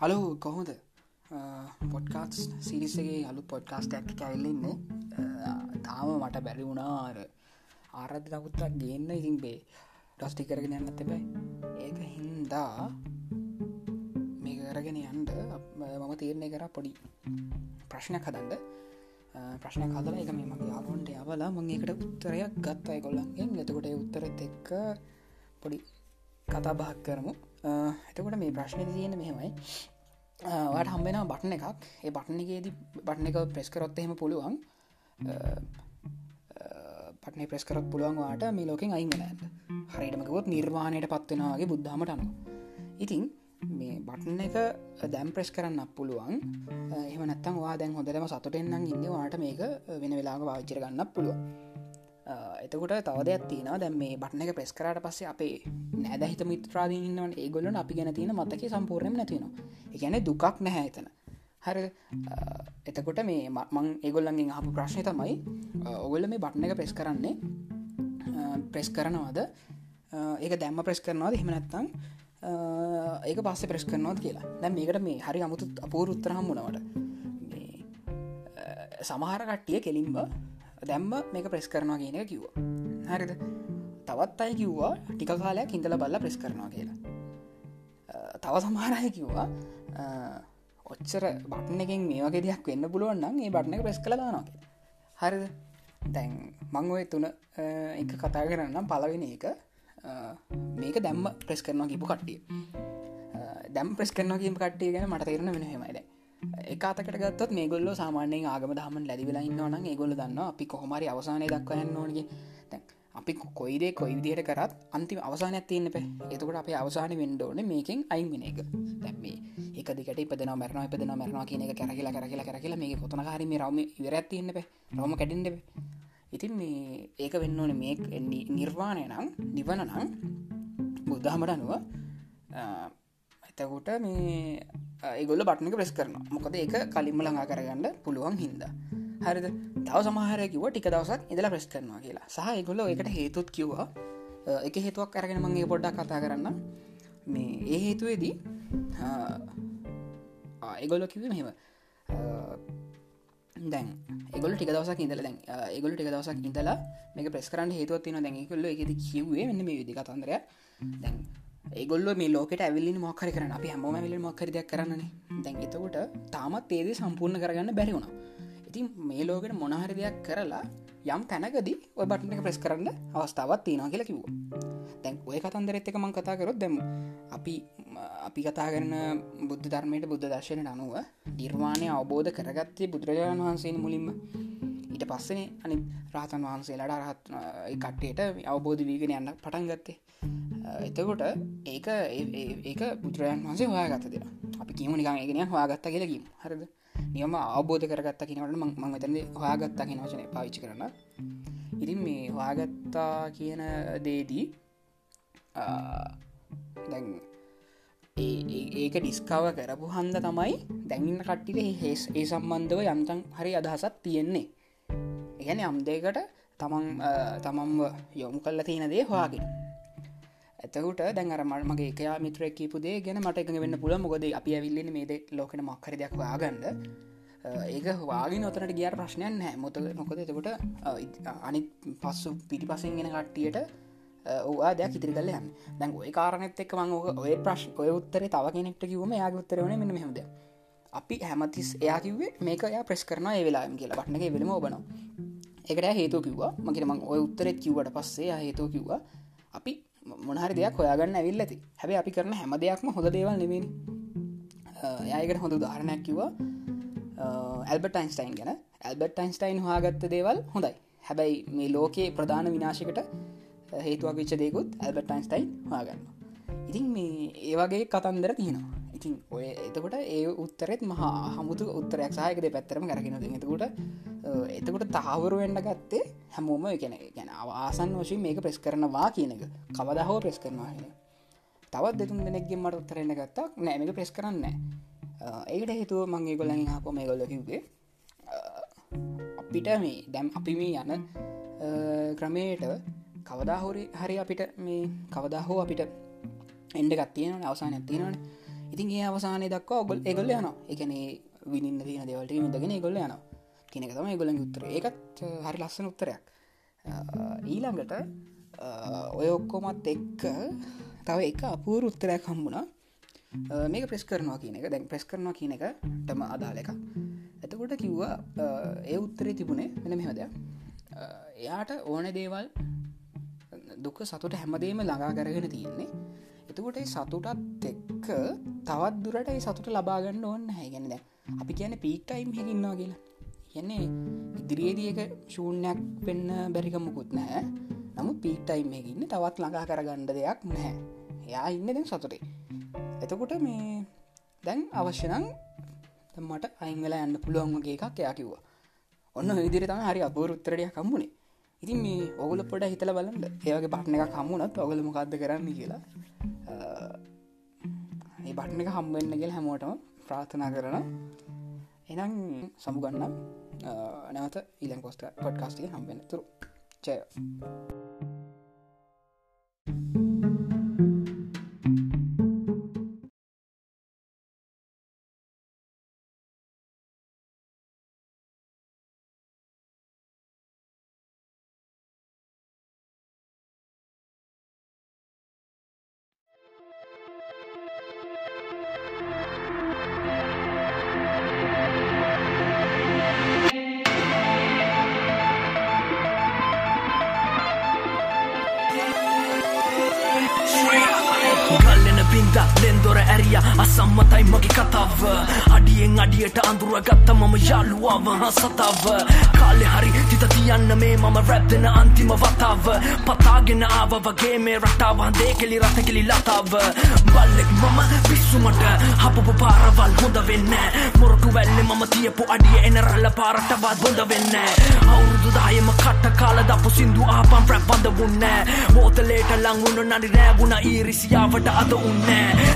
Hello කොහොද podcast සිරිසගේ අලු podcast act කැල්ලෙන්නේ තාම මට බැරි වුණාර ආරධ දකුත්තක් ගන්න. ඉතින් බේ ටස්ටි කරගෙන යන්න තිබයි ඒක හින්දා මේ කරගෙන යන්ඩ මම තීරණය කර පොඩි ප්‍රශ්නයක් හදන්ඩ ප්‍රශ්න කදල එක මේ මගේ යාලොන්ට යවලා මං එකට උත්තරයක් ගත්තයි කොල්ලන්ගෙන් එතකොට උත්තරත් එක්ක පොඩි කතා බහක් කරමු. එතකොට මේ ප්‍රශ්නය තියෙන මෙහෙමයි. වට හම්බෙන බටන එකක්. ඒ බටන එකේදී බටන එක ප්‍රෙස් කරොත් එහෙම පුළුවන්. පටන ප්‍රෙස් කරත් පුළුවන් වාට මේ ලෝකෙන් අයිගනන්න හරිටමකවොත් නිර්වාණයට පත්වෙනවාගේ බුද්ධාමට අනු ඉතින් මේ බටන එක දැම් ප්‍රෙස් කරන්න පුළුවන්. එහම නත්තම් වා දැන් හොඳටම සතුටෙන්න්නම් ඉන්න. වාට මේක වෙන වෙලාග වාච්චර ගන්න පුළුවන්. එතකොට තවද ඇත්තින දැම් මේ බටන එක ප්‍රෙස් කරට පස්සේ අපේ නෑද හිත මිත්‍රාදීන්නවන් ඒගොල්ලන අපි ගැන තියෙන මතක සම්පූර්ණයම නැතිනවා එකැන දුකක් නැහැ එතන. හර. එතකොට මේ මං ඒගොල්ලන්ගෙන් අපපු ප්‍රශ්නය තමයි ඔගොල්ල මේ බටන එක ප්‍රෙස් කරන්නේ ප්‍රෙස් කරනවාද? ඒක දැම්ම ප්‍රෙස් කරනවාද? හිමනැත්තං ඒක පස්ස ප්‍රෙස් කරනවාද කියලා. දැම් මේකට මේ හරි අමුතු අපූර උත්තරහම් වුණවට සමහර කට්ටිය කෙලින්බ දැම්ම මේක ප්‍රෙස් කරනවා කියන එක කිව්වා. හරිද? තවත් අයි කිව්වා ටික කාලයක් හිඳල බල්ල ප්‍රෙස් කරනවා කියලා. තව සමහරය කිව්වා ඔච්චර බටන එකෙන් මේ වගේ දෙයක් වෙන්න පුළුවන්නම් ඒ බටන එක ප්‍රෙස් කළ දානවා හරිද? දැන් මංඔය තුන එක කතා කරන්නම් පලවෙෙන එක මේක දැම්ම ප්‍රෙස් කරනවා කිපු කට්ටිය. දැම් ප්‍රෙස් කරනවා කියීම කට්ටිය ගැන මට තේරන වෙන හෙමයිද එකතකට ගත්තත් මේ ගොල්ල සාමානයෙන් ආගම දහම ලැදිවෙලා ඉන්නවන ඒගොල දන්න අපි කොහොමරි අවසානය දක්වයන්න ඕනගේ තැන් අපි කොයිදේ කොයි විදියට කරත් අන්තිම අවසානයක් තියන්න පේ එතකට අප අවසාන වෙන්ඩෝන මේකින් අයින්ගෙන එක. දැම්මේ එක දිකට ඉපදන මරන ඉපදන මරනවා කියන එක කැරකිලා කරකිලා කරකිලා මේ කොතන හරිම රම ඉවරත් තියන්න පේ රෝම කැඩින්ඩ ඉතින් මේ ඒක වෙන්න ඕන මේ නිර්වාණය නම් නිවන නම් බුද්ධහමට අනුව එතකුට මේ ඒගොල්ල බට්නක ප්‍රෙස් කරන මොකද ඒක කලින්ම ළඟා කරගන්න පුළුවන් හින්ද. හරිද? තව සමහරකිව ටික දවසක් ඉදලා ප්‍රෙස් කරනවා කියලා. සහ ඒගොල්ල එකට හේතුත් කිව්වා. එක හේතුවක් අරගෙන මගේ පොඩ්ඩක් කතා කරන්න මේ ඒ හේතුවේදී ඒගොල්ල කිව මෙහෙම. දැන් ඒගොල ටික දවසක් ඉඳල දැන් ඒගොල ටික දවසක් ඉඳලා මේක ප්‍රෙස් කරන්න හේතුවත් තින දැන් කොල්ල එකෙද කිව්වේ මෙන්න මේ විදි කතන්දරය දැන් ඒගොල්ල මේ ලෝකට ඇවිල්ලි මොක්කර කරන අපි හැම ඇවිලි මොක්කර දෙයක් කරන්නේ දැන් එතකොට තාමත් ඒදේ සම්පූර්ණ කරගන්න බැරි වුණා. ඉතින් මේ ලෝකට මොනහරි දෙයක් කරලා යම් තැනකදී ඔය බටන එක ප්‍රෙස් කරන්න අවස්ථාවත් තියෙනවා කියලා කිව්ව. දැන් ඔය කතන්දරෙත් එක මං කතා කරොත් දැම් අපි අපි කතා කරන බුද්ධ ධර්මයට බුද්ධ දර්ශනයට අනුව නිර්වාණය අවබෝධ කරගත්තේ බුදුරජාණන් වහන්සේ මුලින්ම. ඊට පස්සනේ අනි රාතන් වහන්සේලාට අරහත් කට්ටේට අවබෝධ වීගෙන යන්න පටන් ගත්තේ. එතකොට ඒක ඒක බුදුරජන් වන්සේ හොයාගත්ත දෙෙන අපි කියම නිකන් ඒගෙන හොයාගත්ත කියලකීම හරද? නියම අවබෝධ කරගත්ත කිනවට මං එතන හොයාගත්තා කියෙන වචන පාවිච්චි කරන්න. ඉතින් මේ හොයාගත්තා කියන දේදී දැන් ඒක ඩිස්කාව කරපු හන්ද තමයි දැඟන්න කට්ටිට හේස් ඒ සම්බන්ධව යම්තන් හරි අදහසත් තියෙන්නේ. ඒගැන යම්දයකට තමන් තමන්ව යොමු කල්ල තියෙන දේ හොයාගෙන ඇතකුට දැන් අරමල් මගේ එකයා මිත්‍රය කීපු දේ ගැන මට එක වෙන්න පුල මොකද අපි ඇවිල්ලෙන මේද ලෝකෙන මක්කර දෙයක් වාගන්න ඒක වාගේ නොතනට ගියාර ප්‍රශ්නයන් නෑ මොත නොකද එතකොට අනි පස්සු පිටි පසෙන් ගෙන කට්ටියට ඕවා දෙයක් ඉතිරි කලයන්න දැන් ඔය කාරනෙත් එක් මං ඕක ඔය ප්‍රශ් ඔය උත්තර තව කෙනෙක්ට කිවම යාග උත්තරවන මෙම හමද අපි හැමතිස් එයා කිවේ මේක යා ප්‍රෙස් කරන ඒ වෙලාම කියලා. බට්නක වෙලම ඔබන එකට හේතු කිව්වා. මකින මං ඔය උත්තරෙත් කිව්වට පස්සේ හේතු කිව්වා. අපි මොනහරි දෙයක් හොයාගන්න ඇවිල් ඇති. හැබ අපි කරන හැම දෙයක්ම හොඳ දේවල් නෙවෙන යකට හොඳ උදාහරණයක් කිවා ඇල්බට යින්ස්ටයින් ගැන. ඇල්බට යින්ස්ටයින් හවාගත්ත දේවල් හොඳයි. හැබැයි මේ ලෝකයේ ප්‍රධාන විනාශකට හේතුවක් විච්ච දෙකුත් ඇල්බට යින්ස්ටයින් හවාගන්න ඉතින් මේ ඒවගේ කතන්දර තියෙනවා. ඉතින් ඔය එතකොට ඒ උත්තරෙත් මහා හමුතු උත්තරයක් සහයකද පැත්තරම කරගෙන එතකොට එතකොට තහවරු වෙන්න ගත්තේ හැමෝම ගැන ගැන ආසන් වශයෙන් මේක ප්‍රෙස් කරනවා කියන එක. කවදහෝ ප්‍රෙස් කරනවා කියෙන තවත් දෙතුන් දෙනෙක්ගෙන් මට උත්තරෙන්න්න ගත්තක් නෑමක ප්‍රෙස් කරන්න ඒකට හේතුව මංගේ ගොලඟ හපො මේ ගොල්ල කිව්වේ අපිට මේ දැම් අපි මේ යන ක්‍රමයට කවදාහෝරි හරි අපිට මේ කවදා හෝ අපිට එන්ඩ ගත්තියෙන අවසාන ඇතියෙනවන ඉතින් ඒ අවසානය දක්වා ඔගොල් එගොල්ල යන එකනේ විනින්න තින දෙවලට මිදගෙන ගොල්ල යන කියනක තම ගොල උත්තර. ඒකත් හරි ලස්සන උත්තරයක්. ඊළඟට ඔය ඔක්කොමත් එක්ක තව එක අපූර උත්තරයක් හම්බුණා. මේක ප්‍රෙස් කරනවා කියන එක. දැන් ප්‍රෙස් කරනවා කියන එක ටම අදාල එක එතකොට කිව්වා ඒ උත්තරේ තිබුණේ මෙන මෙහොද එයාට ඕන දේවල් දුක සතුට හැමදේම ළඟා කරගෙන තියෙන්නේ. එතකොට සතුටත් එක්ක තවත් දුරට සතුට ලබාගන්න ඕන්න හැගැනද අපි කියන පීටයිම් හැකින්නවා කියලා. කියන්නේ ඉදිරියේදියක ශූන්‍යයක් වෙන්න බැරිකමකුත් නෑ නමු පීටයිම් එකඉන්න තවත් ළඟා කරගණ්ඩ දෙයක් නැහැ. එයා ඉන්න දැන් සතුටේ. එතකොට මේ දැන් අවශ්‍යනං මට අයිංගල යන්න පුළුවන්ගේ එකක් එයා කිව්වා. ඔන්න විදිරි තම හරි අපූර උත්තරඩිය කම්මුණේ ඉතින් මේ ඔගුල පොඩ හිතල බලන්න. ඒවගේ බට්න එක කම්මුණත් ඔගල මොකක්ද කරන්න කියලා. ඒ බට්න එක හම්බෙන්න්නගෙල් හැමෝටම ප්‍රාථනා කරන එනම් සමුගන්නම් නැවත ඉලන් කොස්ට පොඩ්කාස්ටිය හම්බෙන තුරු. monkey cut off. අඩියෙන් අඩියට අඳුර ගත්ත මම යාලුවාව හසතාව. කාලෙ හරි තිත තියන්න මේ මම රැප්දෙන අන්තිම වතාව. පතාගෙන ආව වගේ මේ රටාව හදේකෙලි රතකෙලි ලතාව. බල්ලෙක් මම පිස්සුමට හපපු පාරවල් හොඳ වෙන්න. මොරටු වැල්ලෙ මම තියපු අඩිය එන රල්ල පාරටවත් බොඳ වෙන්න. අවුරුදු දායම කට කාල දපු සිින්දු ආපන් ප්‍රැප් බඳ වුන්න. බෝතලේට ලංවුණ නඩි නෑබුණ ඊරිසියාවට අද උන්න.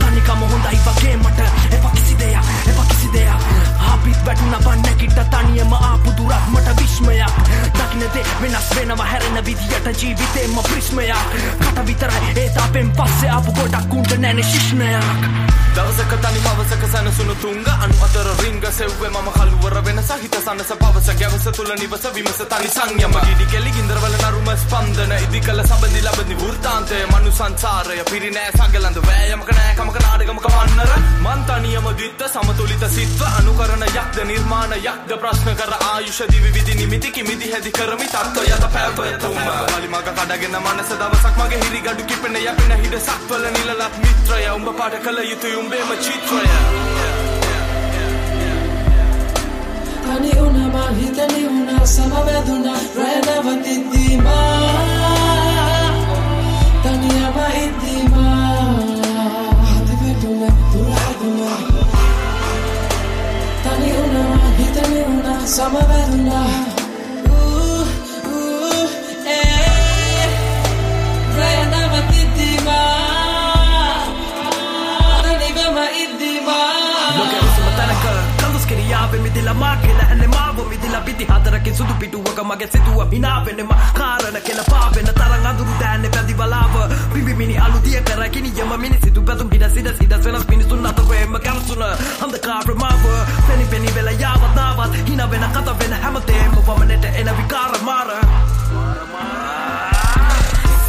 තනිකම හොඳයි වගේ මට එප කිසි දෙයක්. එප කිසි දෙයක්. අපිත් වැටුන බන්නැකිට තනියම ආපු දුරක් මට විශ්මයක් දකිනදේ වෙනස් වෙනවා හැරෙන විදියට ජීවිතේම ප්‍රිශ්මයක් කට විතරයි ඒත් අපෙන් පස්සේ ආපු ගොඩක් උන්ට නැන ශිෂ්ණයක්. දවසක තනි මවසක සැනසුණු තුංග අනු අතර රිංග සෙව්වේ මම කළුවර වෙන සහිත සනස පවස ගැවස තුළ නිවස විමස තනි සංයම. ගිඩි කෙලි ගින්දරවල නරුම ස්පන්දන ඉදි කළ සබඳි ලබදි වෘතාන්තය මනු සංසාරය පිරිනෑ සගලඳ වෑයමක නෑ කමක නාඩගමක වන්නර. මන්තනියම දිත්ත සමතුලිත සිත්ව අනුකරන යක්ද නිර්මාණ යක්ද ප්‍රශ්න කර ආයුෂ දිවි විදි නිමිති කිමිදි හැදි කරමි තත්ව යත පැවතුම. වලිමග කඩගෙන මනස දවසක් මගේ හිරි ගඩු කිපෙන යැපෙන හිඩ සක්වල නිලලත් මිත්‍රය. උඹ පාට කළ යුතුයි උඹේම චිත්‍රය. තනි වුණමා හිතනි වුණා සමවැදුනා රැනවතිද්දීමා හිතනි වුණා සමවැදුනා යාව මිදිල පිති හතරකින් සුදු පිටුවක මගේ සිතුව පිනාවෙනම කාරණ කෙල පාවෙන තරන් අඳුරු දෑන්න පැදි බලාව පිබිමිනි අලුදිය කරකිනි යම මිනි සිතු පැතුම් හිට සිද සිද වෙනස් මිනිසුන් අතවේම කැරසුන හඳ කාර්මාව පෙනි පෙනි වෙල යාවතාවත් හින වෙන කත වෙන හැමතේම පමණට එන විකාර මාර.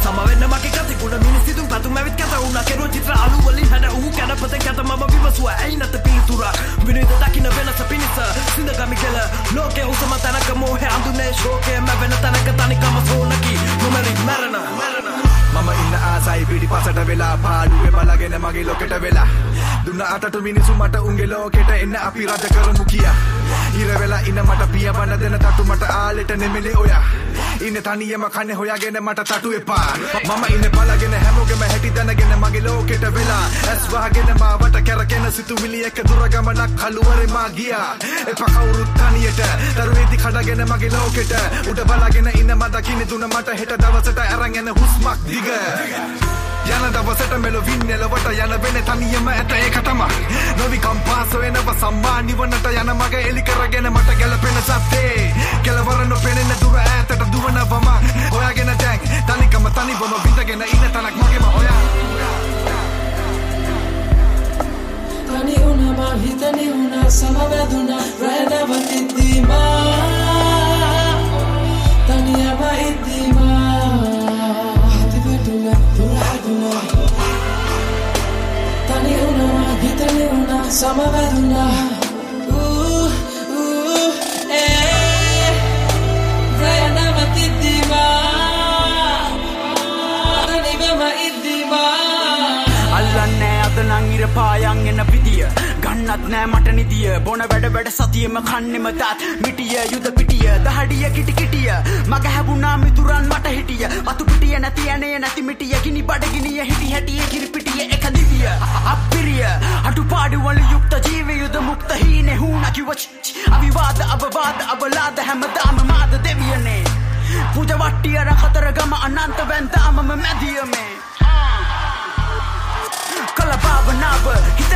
සමවෙන්න මගේ කතිකුණ මිනිසිතුම් පතුම ඇවිත් කැත වුණ. කෙරුව චිත්‍ර අලුවලින් හැඩ වූ කැනපත කැත ම විවසුව ඇයි නැත පිළිතුර? විනිද දකින වෙනස පිණිස සිඳගමි කෙල. ලෝකෙ උසම තැනක මෝහ අඳුනේ ශෝකය මැවෙන තැනක තනිකම සෝනකි නොමැරි මැරණ මම ඉන්න ආසයි පිටි පසට වෙලා පාඩුවේ බලගෙන මගේ ලොකෙට වෙලා දුන්න අතට මිනිසු මට උන්ගේ ලෝකෙට එන්න අපි රජ කරමු කියා ඉර වෙලා ඉන්න මට පියවන්න දෙන තටු මට ආලෙට නෙමෙලි ඔයා. ඉන්න තනියම කන්නේ හොයාගෙන මට තටු එපා. මම ඉන්න බලගෙන හැමෝගෙම හැටි දැනගෙන මගේ ලෝකෙට වෙලා. ඇස් වහගෙන මාවට කැරකෙන සිතුවිලි එක දුර ගමනක් කළුවරේ මා ගියා. එපා කවුරුත් තනියට. දරුවේදි කඩගෙන මගේ ලෝකෙට උඩ බලාගෙන ඉන්න මට කිනි දුන මට හෙට දවසට අරන් යන හුස්මක් දිග. යන දවසට මෙලොවින් එලවට යන වෙන තනියම ඇත ඒක තමා නොවි කම්පාස වෙනව සම්මා නිවනට යන මග එලි කරගෙන මට ගැලපෙන සත්තේ කෙලවර හිතනි වුණා සමවැදුනා නංගිර පායන් එන්න පිදිය ගන්නත් නෑ මට නිදිය. බොන වැඩ වැඩ සතියම කන්නෙම දත්. මිටිය යුද පිටිය දහඩිය කිටි කිටිය. මග හැබුණා මිතුරන් මට හිටිය. අතු පිටිය නැති ඇනේ නැති මිටිය. ගිනි බඩගිනිය හිටි හැටිය කිරි අටු පාඩුවල යුක්ත ජීවය යුද මුක්ත හීනෙ හූනකි වච් අවිවාද අවවාද අවලාද හැමදාම මාද දෙවියනේ පුජ වට්ටියර කතර ගම අනන්ත වැන්තාමම මැදියමේ කළ භාවනාව හිත